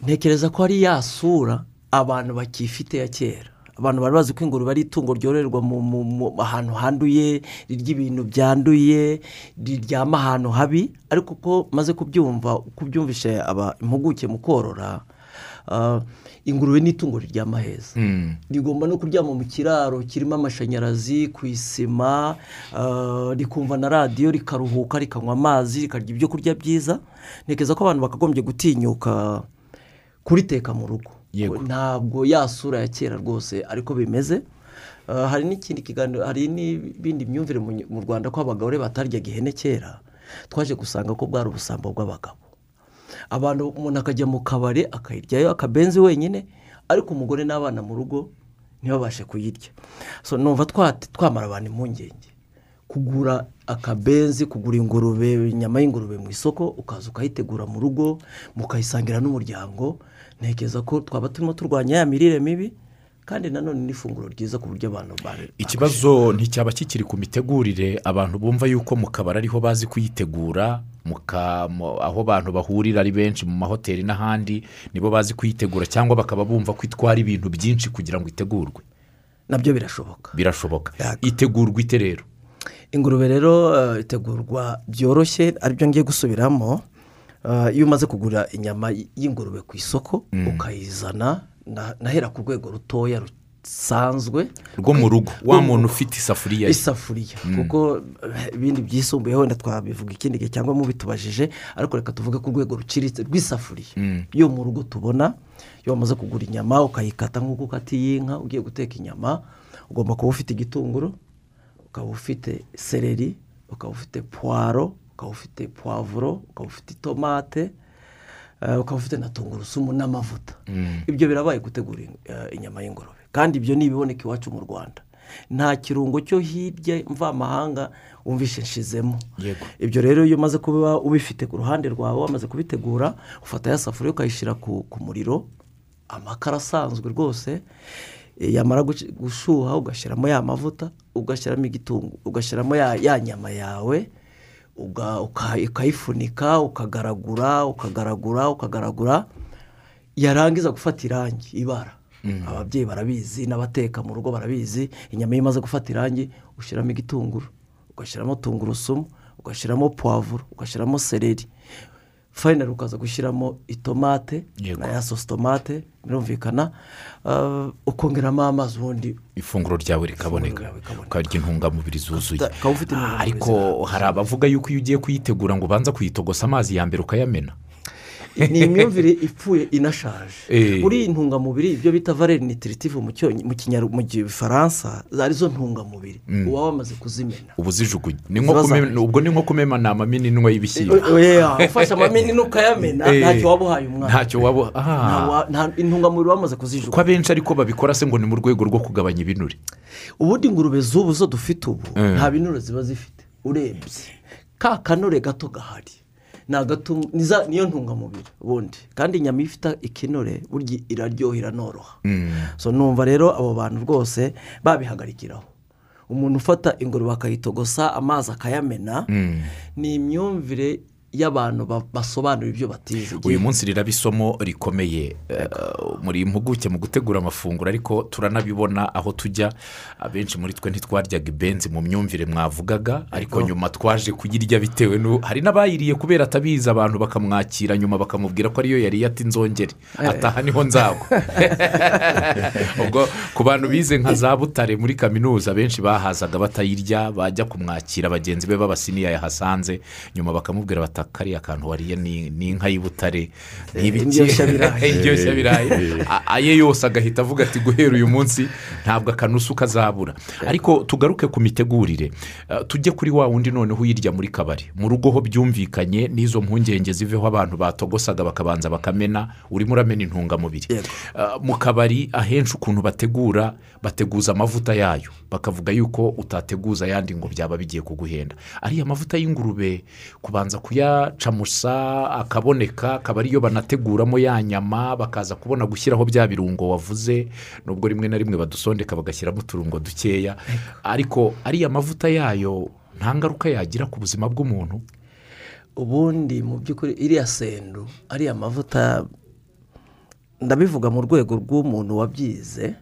Ntekereza ko ari ya sura abantu bakifite ya kera. Abantu bari bazi ko ingurube ari itungo ryororerwa mu, ahantu handuye rirya ibintu byanduye riryama ahantu habi ariko uko maze kubyumva kubyumvishe aba impuguke mu korora ah, ingurube ni itungo riryama heza. Rigomba no kuryama mu kiraro kirimo amashanyarazi ku isima ah, rikumva na radiyo rikaruhuka rikanywa amazi rikarya ibyo kurya byiza. Ntekereza ko abantu bakagombye gutinyuka kuriteka mu rugo. Ntabwo ya sura ya kera rwose ariko bimeze. Ah, hari n'ikindi kiganiro hari n'ibindi myumvire mu rwanda ko abagore bataryaga ihene kera twaje gusanga ko bwari ubusambo bw'abagabo. Abantu umuntu akajya mu kabari akayiryayo akabenzi wenyine ariko umugore n'abana mu rugo ntibabashe kuyirya. So numva twa- twamara abantu impungenge. Kugura akabenzi kugura ingurube inyama y'ingurube mu isoko ukaza ukayitegura mu rugo mukayisangira n'umuryango ntekereza ko twaba turimo turwanya ya mirire mibi kandi nanone n'ifunguro ryiza ku buryo abantu bari ikibazo nticyaba kikiri ku mitegurire. Abantu bumva yuko mu kabari ariho bazi kuyitegura aho abantu bahurira ari benshi mu mahoteli n'ahandi nibo bazi kuyitegura cyangwa bakaba bumva ko itwara ibintu byinshi kugira ngo itegurwe. Nabyo birashoboka. Birashoboka. Itegurwa ite rero? Ingurube rero eh, itegurwa byoroshye ari byo ngiye gusubiramo. Eh, iyo umaze kugura inyama y'ingurube ku isoko ukayizana na- nahera ku rwego rutoya rusanzwe rwo mu rugo. Wa muntu ufite isafuriya isafuriya. Kuko eh, ibindi byisumbuyeho wenda twabivuga ikindi gihe cyangwa mubitubajije ariko reka tuvuge ku rwego ruciriritse rw'isafuriya. Yo mu rugo tubona iyo wamaze kugura inyama ukayikata nk'uko ukatiye inka ugiye guteka inyama ugomba kuba ufite igitunguru ukaba ufite seleri ukaba ufite puwaro ukaba ufite puwavuro ukaba ufite itomate ukaba ufite na tungurusumu n'amavuta ibyo birabaye gutegura eh, inyama y'ingurube. Kandi ibyo ni ibiboneka iwacu mu rwanda. Nta kirungo cyo hirya mvamahanga wumvishe nshizemo. Ibyo rero iyo umaze kuba ubifite ku ruhande rwawe wamaze kubitegura ufata ya safuriya ukayishyira ku, muriro amakara asanzwe rwose eh, yamara gushuha ugashyiramo ya mavuta ugashyiramo igitungu ugashyiramo ya, ya nyama yawe ukayifunika ukagaragura ukagaragura ukagaragura yarangiza gufata irangi ibara. Ababyeyi barabizi n'abateka mu rugo barabizi inyama iyo imaze gufata irangi ushyiramo igitunguru ugashyiramo tungurusumu ugashyiramo puwavuro ugashyiramo seleri fayinari ukaza gushyiramo itomate na ya sosi tomate birumvikana. Ah, ukongeramo amazi ubundi ifunguro ryawe rikaboneka. Ukarya intungamubiri zuzuye. Ariko hari abavuga yuko iyo ugiye kuyitegura ngo ubanza kuyitogosa amazi ya mbere ukayamena? Ni imyumvire ipfuye inashaje. Eh. muri iyi ntungamubiri ibyo bita valeri nitiritive mu gifaransa ari zo ntungamubiri. Uba wamaze kuzimena. Ubu zahiye. ubwo ni nko kumena ni amaminwa y'ibishyimbo. Oya, ufashe amaminini ukayamena Eh, ntacyo waba uhaye umwana. Ntacyo waba Nta wa- nta- intungamubiri wamaze ko kuzijugunya. Abenshi ariko babikora se ngo ni mu rwego rwo kugabanya ibinure. Ubundi ingurube z'ubu zo dufite ubu Eh. nta binure ziba zifite. Urebye. Ka kanure gato gahari. Niyo ntungamubiri ubundi kandi inyama iyo ifite ikinure burya iraryoha iranoroha so numva rero abo bantu rwose babihagarikiraho. Umuntu ufata ingurube akayitogosa amazi akayamena ni imyumvire y'abantu ba- basobanura ibyo batize uyu munsi riraba isomo rikomeye Eh, muri impuguke mu gutegura amafunguro ariko turanabibona aho tujya. Abenshi muri twe ntitwaryaga ibenzi mu myumvire mwavugaga ariko nyuma twaje kuyirya bitewe n'u hari n'abayiriye kubera atabizi abantu bakamwakira nyuma bakamubwira ko ariyo yariye ati nzongere. Ataha ni ho nzagwa. Ubwo ku bantu bize nka za butare muri kaminuza benshi bahazaga batayirya bajya kumwakira bagenzi be b'abasiniya yahasanze nyuma bakamubwira kariya kantu wariye ni inka y'i butare ni ibiki Indyoshya-birayi. indyoshya-birayi A- aye yose agahita avuga ati guhera uyu munsi ntabwo akanusu kazabura. Ariko tugaruke ku mitegurire. Tujye kuri wa wundi noneho uyirya muri kabari. Mu rugo ho byumvikanye n'izo mpungenge ziveho abantu batogosaga bakabanza bakamena urimo uramena intungamubiri. Mu kabari ahenshi ukuntu bategura bateguza amavuta yayo. Bakavuga yuko utateguza ayandi ngo byaba bigiye kuguhenda. Ariya mavuta y'ingurube kubanza kuyacamusa akaboneka akaba ariyo banateguramo ya nyama bakaza kubona gushyiraho bya birungo wavuze nubwo rimwe na rimwe badusondeka bagashyiramo uturungo dukeya. Ariko ariya mavuta yayo nta ngaruka yagira ku buzima bw'umuntu? Ubundi mu by'ukuri iriya sendu ariya mavuta ndabivuga mu rwego rw'umuntu wabyize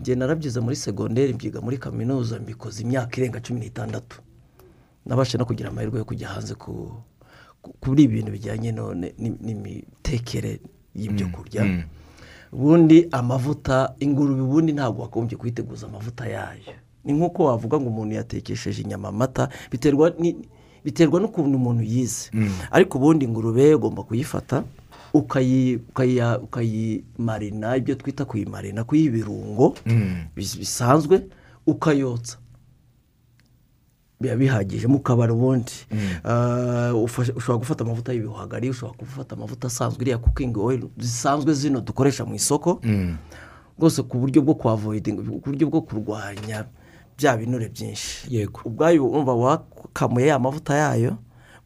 njye narabyize muri segonderi mbyiga muri kaminuza mbikoze imyaka irenga cumi n'itandatu. Nabashe no kugira amahirwe yo kujya hanze ku ku- kuri ibintu bijyanye n'imitekere y'ibyo kurya. Ubundi amavuta ingurube ubundi ntabwo wagombye kuyiteguza amavuta yayo. Ni nk'uko wavuga ngo umuntu yatekesheje inyama amata biterwa n'ukuntu umuntu yize. Ariko ubundi ingurube ugomba kuyifata ukayimarina ibyo twita kuyimarina kuyiha ibirungo bis- bisanzwe ukayotsa. Biba bihagije mu kabari ubundi. Ah, ufashe- ushobora gufata amavuta y'ibihwagari ushobora gufata amavuta asanzwe iriya kukingi oil zisanzwe zino dukoresha mu isoko. Rwose ku buryo bwo kwavoidinga ku buryo bwo kurwanya bya binure byinshi. Yego. ubwayo wumva wakamuye ya mavuta yayo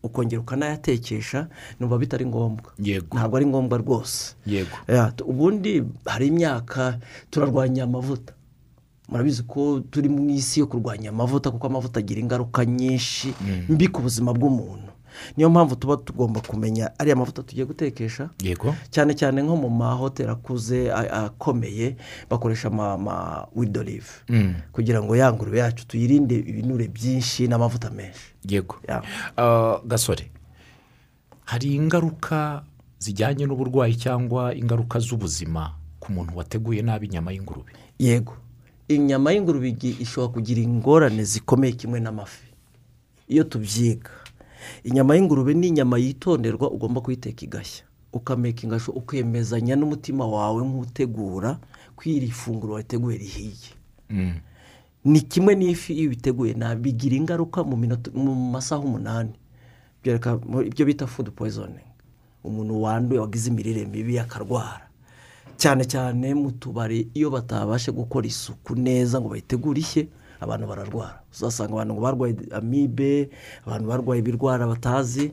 ukongera ukanayatekesha numva bitari ngombwa. Ntabwo ari ngombwa rwose. Yego. Ubundi hari imyaka turarwanya amavuta. Murabizi ko turi mu isi yo kurwanya amavuta kuko amavuta agira ingaruka nyinshi mbi ku buzima bw'umuntu. Niyo mpamvu tuba tugomba kumenya ariya mavuta tugiye gutekesha. Yego. Cyane cyane nko mu mahoteli akuze akomeye bakoresha ama widolive kugira ngo ya ngurube yacu tuyirinde ibinure byinshi n'amavuta menshi. Yego. Gasore hari ingaruka zijyanye n'uburwayi cyangwa ingaruka z'ubuzima ku muntu wateguye nabi inyama y'ingurube? Yego. Inyama y'ingurube ishobora kugira ingorane zikomeye kimwe n'amafi. Iyo tubyiga. Inyama y'ingurube ni inyama yitonderwa ugomba kuyiteka igashya. Ukameka ingasho ukemezanya n'umutima wawe nk'utegura ko iri funguro wateguye rihiye. Ni kimwe n'ifi iyo ubiteguye nabi bigira ingaruka mu masaha umunani. Ibyo bita fudu poyizoningi umuntu wanduye wagize imirire mibi akarwara. Cyane cyane mu tubari iyo batabashe gukora isuku neza ngo bayitegure ishye abantu bararwara. Uzasanga abantu barwaye amibe abantu barwaye ibirwara batazi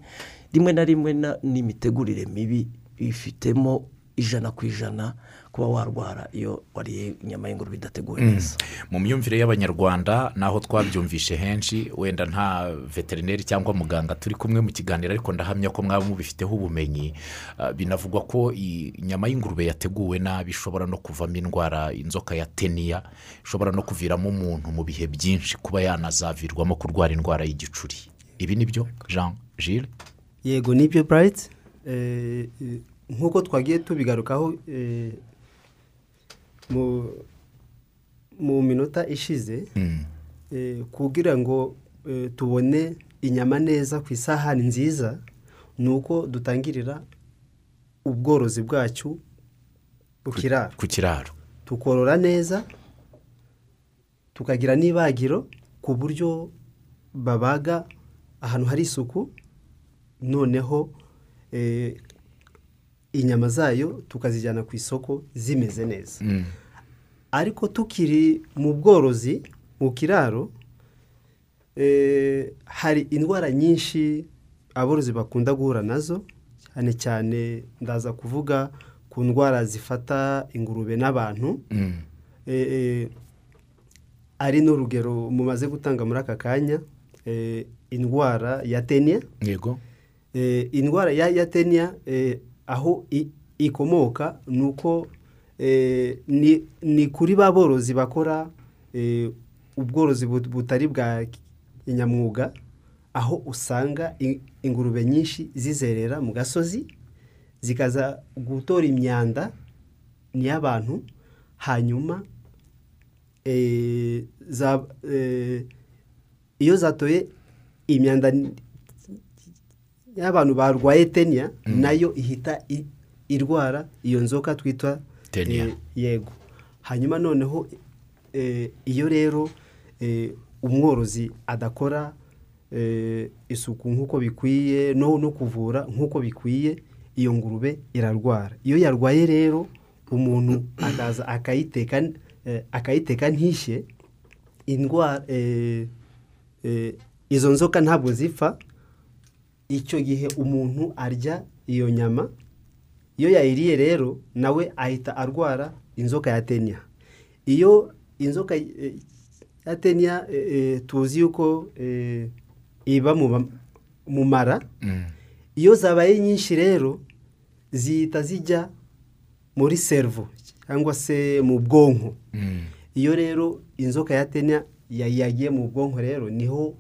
rimwe na rimwe n'imitegurire mibi bifitemo ijana ku ijana kuba warwara iyo wariye inyama y'ingurube idateguwe neza. Mu myumvire y'abanyarwanda naho twabyumvishe henshi wenda nta veterineri cyangwa muganga turi kumwe mu kiganiro ariko ndahamya ko mwaba mubifiteho ubumenyi. Ah, binavugwa ko i- inyama y'ingurube yateguwe nabi ishobora no kuvamo indwara inzoka ya teniya ishobora no kuviramo umuntu mu bihe byinshi kuba yanazavirwamo kurwara indwara y'igicuri. Ibi ni byo jean gilles? Yego ni byo burayiti nk'uko twagiye tubigarukaho eh, mu minota ishize eh, kugira ngo eh, tubone inyama neza ku isahani nziza ni uko dutangirira ubworozi bwacu ku kiraro. ku kiraro. Tukorora neza tukagira n'ibagiro ku buryo babaga ahantu hari isuku noneho eh, inyama zayo tukazijyana ku isoko zimeze neza Mm. ariko tukiri mu bworozi mu kiraro eh, hari indwara nyinshi aborozi bakunda guhura na zo cyane cyane ndaza kuvuga ku ndwara zifata ingurube n'abantu Mm. Eh, eh, ari n'urugero mumaze gutanga muri aka kanya indwara ya teniya yego indwara ya ya teniya aho ikomoka ni uko eh, ni kuri ba borozi bakora eh, ubworozi but- butari bwa kinyamwuga aho usanga ingurube nyinshi zizerera mu gasozi zikaza gutora imyanda n'iy'abantu hanyuma eh, eh, iyo zatoye imyanda y'abantu barwaye teniya na yo ihita irwara iyo nzoka twita Teniya. eh, yego. Hanyuma noneho eh, iyo rero eh, umworozi adakora isuku nk'uko bikwiye no no kuvura nk'uko bikwiye iyo ngurube irarwara. Iyo yarwaye rero umuntu akaza akayiteka akayiteka ntishye indwara izo nzoka ntabwo zipfa icyo gihe umuntu arya iyo nyama iyo yayiriye rero nawe ahita arwara inzoka ya teniya iyo inzoka eh, ya teniya eh, eh, tuzi yuko iba mu mara Mm. iyo zabaye nyinshi rero zihita zijya muri servo cyangwa se mu bwonko Mm. iyo rero inzoka ya teniya ya- yagiye mu bwonko rero ni ho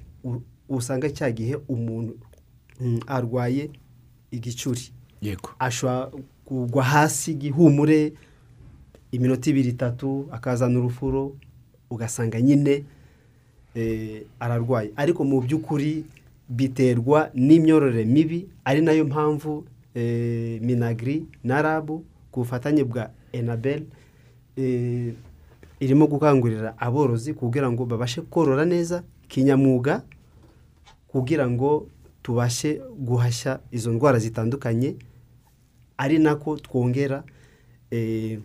usanga cya gihe umuntu arwaye igicuri. Yego. Ashobora kugwa hasi igihumure iminota ibiri itatu akazana urufuro ugasanga nyine eh, ararwaye. Ariko mu by'ukuri biterwa n'imyororere mibi ari na yo mpamvu eh, minagiri na rabu ku bufatanye bwa enabel eh, irimo gukangurira aborozi kugira ngo babashe korora neza kinyamwuga kugira ngo tubashe guhashya izo ndwara zitandukanye ari nako twongera eh,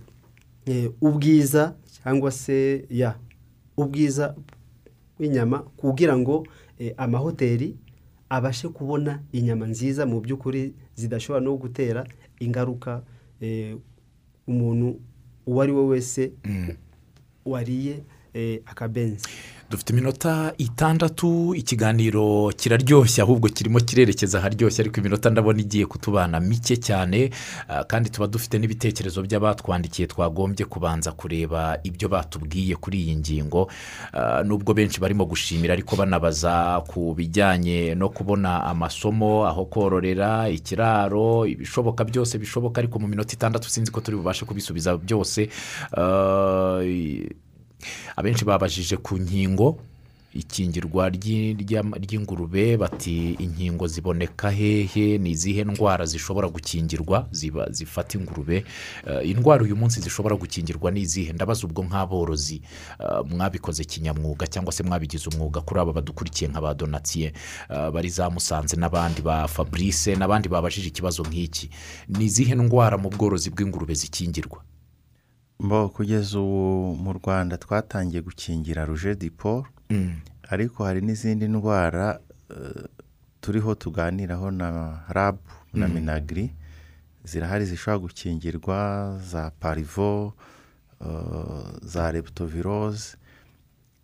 eh, ubwiza cyangwa se ya ubwiza bw'inyama kugira ngo eh, amahoteli abashe kubona inyama nziza mu by'ukuri zidashobora no gutera ingaruka umuntu uwo ari we wese Mm. wariye akabenzi dufite iminota itandatu ikiganiro kiraryoshye ahubwo kirimo kirerekeza aharyoshye ariko iminota ndabona igiye kutubana mike cyane. Ah, kandi tuba dufite n'ibitekerezo by'abatwandikiye twagombye kubanza kureba ibyo batubwiye kuri iyi ngingo. Ah, nubwo benshi barimo gushimira ariko banabaza ku bijyanye no kubona amasomo aho kororera ikiraro ibishoboka byose bishoboka ariko mu minota itandatu sinzi ko turi bubashe kubisubiza byose. Ah, abenshi babajije ku nkingo ikingirwa ry'ingurube bati inkingo ziboneka hehe? Ni izihe ndwara zishobora gukingirwa? Ziba zifata ingurube. Eh, indwara uyu munsi zishobora gukingirwa ni izihe? Ndabaza ubwo nk'aborozi eh, mwabikoze kinyamwuga cyangwa se mwabigize umwuga. Kuri aba badukurikiye nka ba donatiye eh, bari za musanze n'abandi ba fabrice n'abandi babajije ikibazo nk'iki. Ni izihe ndwara mu bworozi bw'ingurube zikingirwa? Kugeza ubu mu rwanda twatangiye gukingira ruje diporo Mm. ariko hari n'izindi ndwara eh, turiho tuganiraho na rabu na minagiri zirahari zishobora gukingirwa za parivo eh, za leptovirose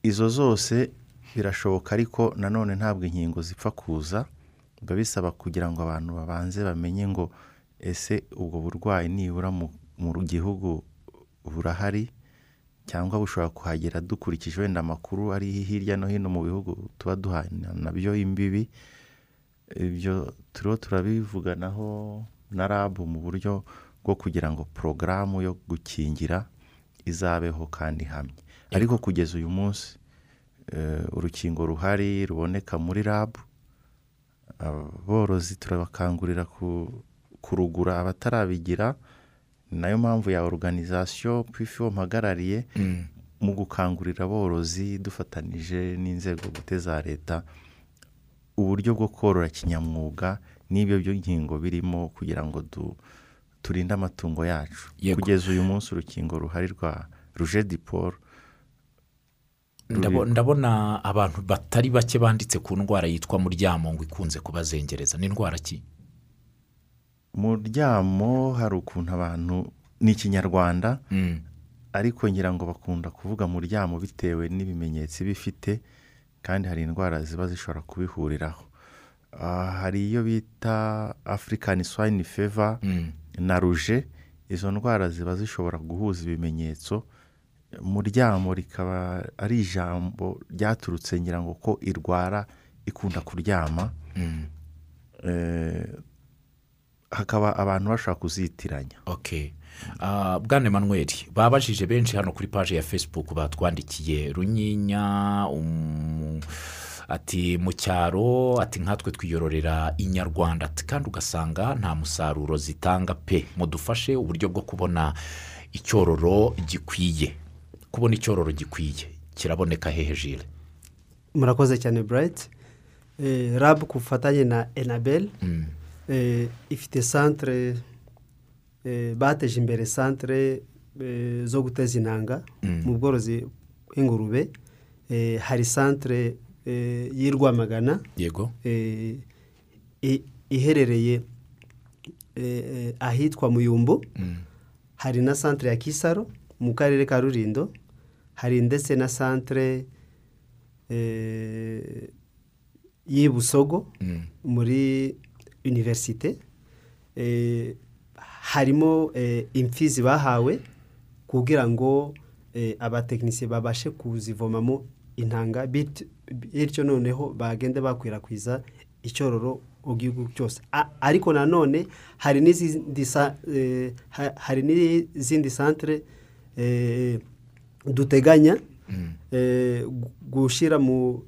izo zose birashoboka ariko nanone ntabwo inkingo zipfa kuza biba bisaba kugira ngo abantu babanze bamenye ngo ese ubwo burwayi nibura mu gihugu burahari cyangwa bushobora kuhagera dukurikije wenda amakuru ari hirya no hino mu bihugu tuba duhana na byo imbibi. Ibyo turiho turabivuganaho na rabu mu buryo bwo kugira ngo porogaramu yo gukingira izabeho kandi ihamye. Ariko kugeza uyu munsi eh, urukingo ruhari ruboneka muri rabu aborozi turabakangurira ku- kurugura abatarabigira ni na yo mpamvu ya oruganizasiyo pfiwo mpagarariye mu gukangurira aborozi dufatanije n'inzego bwite za leta uburyo bwo korora kinyamwuga n'ibyo by'inkingo birimo kugira ngo turinde amatungo yacu. Kugeza uyu munsi urukingo ruhari rwa ruje diporo Ndabo- ndabona abantu batari bake banditse ku ndwara yitwa muryamo ngo ikunze kubazengereza. Ni indwara ki? Muryamo hari ukuntu abantu ni ikinyarwanda Mm. ariko ngira ngo bakunda kuvuga muryamo bitewe n'ibimenyetso iba ifite kandi hari indwara ziba zishobora kubihuriraho Ah, hari iyo bita african swine fever Mm. na ruje izo ndwara ziba zishobora guhuza ibimenyetso muryamo rikaba ari ijambo ryaturutse ngira ngo ko irwara ikunda kuryama Mm. Eh, hakaba abantu bashobora kuzitiranya. Ah, bwana Emmanuel babajije benshi hano kuri paji ya facebook batwandikiye runyinya um, ati mu cyaro ati nkatwe twiyororera inyarwanda ati kandi ugasanga nta musaruro zitanga pe. Mudufashe uburyo bwo kubona icyororo gikwiye. Kubona icyororo gikwiye. Kiraboneka hehe jire murakoze cyane burayiti rabu ku bufatanye na enabel. Mm. Eh, ifite santere eh, bateje imbere santere eh, zo guteza intanga Mm. mu bworozi bw'ingurube Eh, hari santere eh, y'i rwamagana yego eh, iherereye ahitwa muyumbu Mm. hari na santere ya kisaro mu karere ka rurindo hari ndetse na santere eh, y'i busogo Mm. muri univerisite eh, harimo eh, imfizi bahawe kugira ngo eh, abatekinisiye babashe kuzivomamo intanga bit- bityo noneho bagende bakwirakwiza icyororo mu gihugu cyose ariko nanone hari n'izindi sa- ha- hari n'izindi santere eh, duteganya Mm. gu- gushyira mu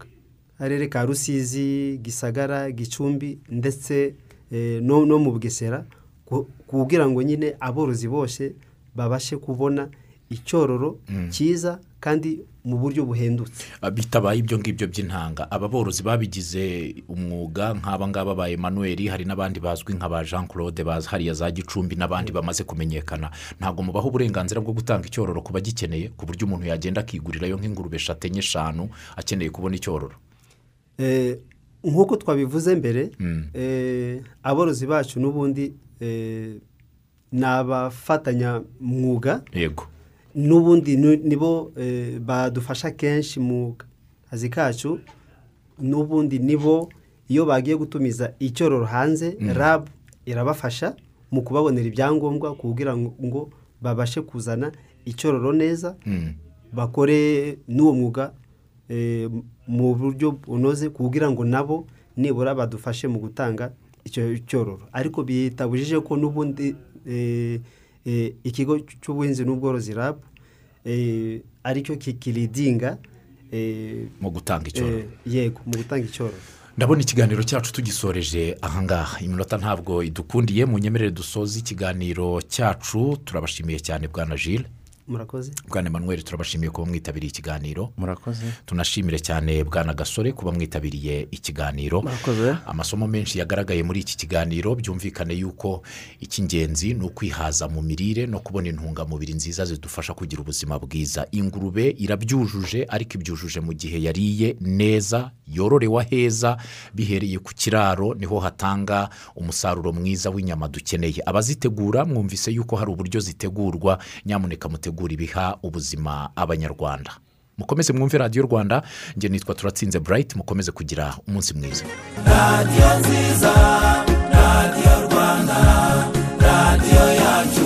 karere ka rusizi gisagara gicumbi ndetse eh, no mu bugesera ku- kugira ngo nyine aborozi bose babashe kubona icyororo Mm. cyiza kandi mu buryo buhendutse. Ah, bitabaye ibyo ngibyo by'intanga. Aba borozi babigize umwuga nk'aba ngaba ba Emmanuel hari n'abandi bazwi nka ba jean claude bazi hariya za gicumbi n'abandi bamaze kumenyekana. Ntabwo mubaha uburenganzira bwo gutanga icyororo ku bagikeneye ku buryo umuntu yagenda akigurirayo nk'ingurube eshatu enye eshanu akeneye kubona icyororo nk'uko twabivuze mbere Mm. eh, aborozi bacu n'ubundi eh, ni abafatanyamwuga yego n'ubundi ni- nibo eh, badufasha kenshi mu kazi kacu n'ubundi nibo iyo bagiye gutumiza icyororo hanze rabu irabafasha mu kubabonera ibyangombwa kugira ngo babashe kuzana icyororo neza Mm. bakore n'uwo mwuga eh, mu buryo bunoze kugira ngo nabo nibura badufashe mu gutanga icyo cyororo ariko bitabujije ko n'ubundi eh, eh, ikigo cy'ubuhinzi n'ubworozi rabu eh, ari cyo kikiridinga eh, mu gutanga icyororo. eh, yego mu gutanga icyororo. Ndabona ikiganiro cyacu tugisoreje ahangaha iminota ntabwo idukundiye mu nyemerere dusoza ikiganiro cyacu. Turabashimiye cyane bwana jile murakoze? Bwana Emmanuel turabashimiye kuba mwitabiriye ikiganiro. Murakoze. Tunashimire cyane bwana gasore kuba mwitabiriye ikiganiro. Murakoze. Amasomo menshi yagaragaye muri iki kiganiro byumvikane yuko icy'ingenzi ni ukwihaza mu mirire no kubona intungamubiri nziza zidufasha kugira ubuzima bwiza. Ingurube irabyujuje ariko ibyujuje mu gihe yariye neza yororewe aheza bihereye ku kiraro ni ho hatanga umusaruro mwiza w'inyama dukeneye. Abazitegura mwumvise yuko hari uburyo zitegurwa. Nyamuneka gutegura ibiha ubuzima abanyarwanda. Mukomeze mwumve radiyo rwanda. Njye nitwa turatsinze burayiti mukomeze kugira umunsi mwiza. Radiyo nziza radiyo rwanda radiyo yacu.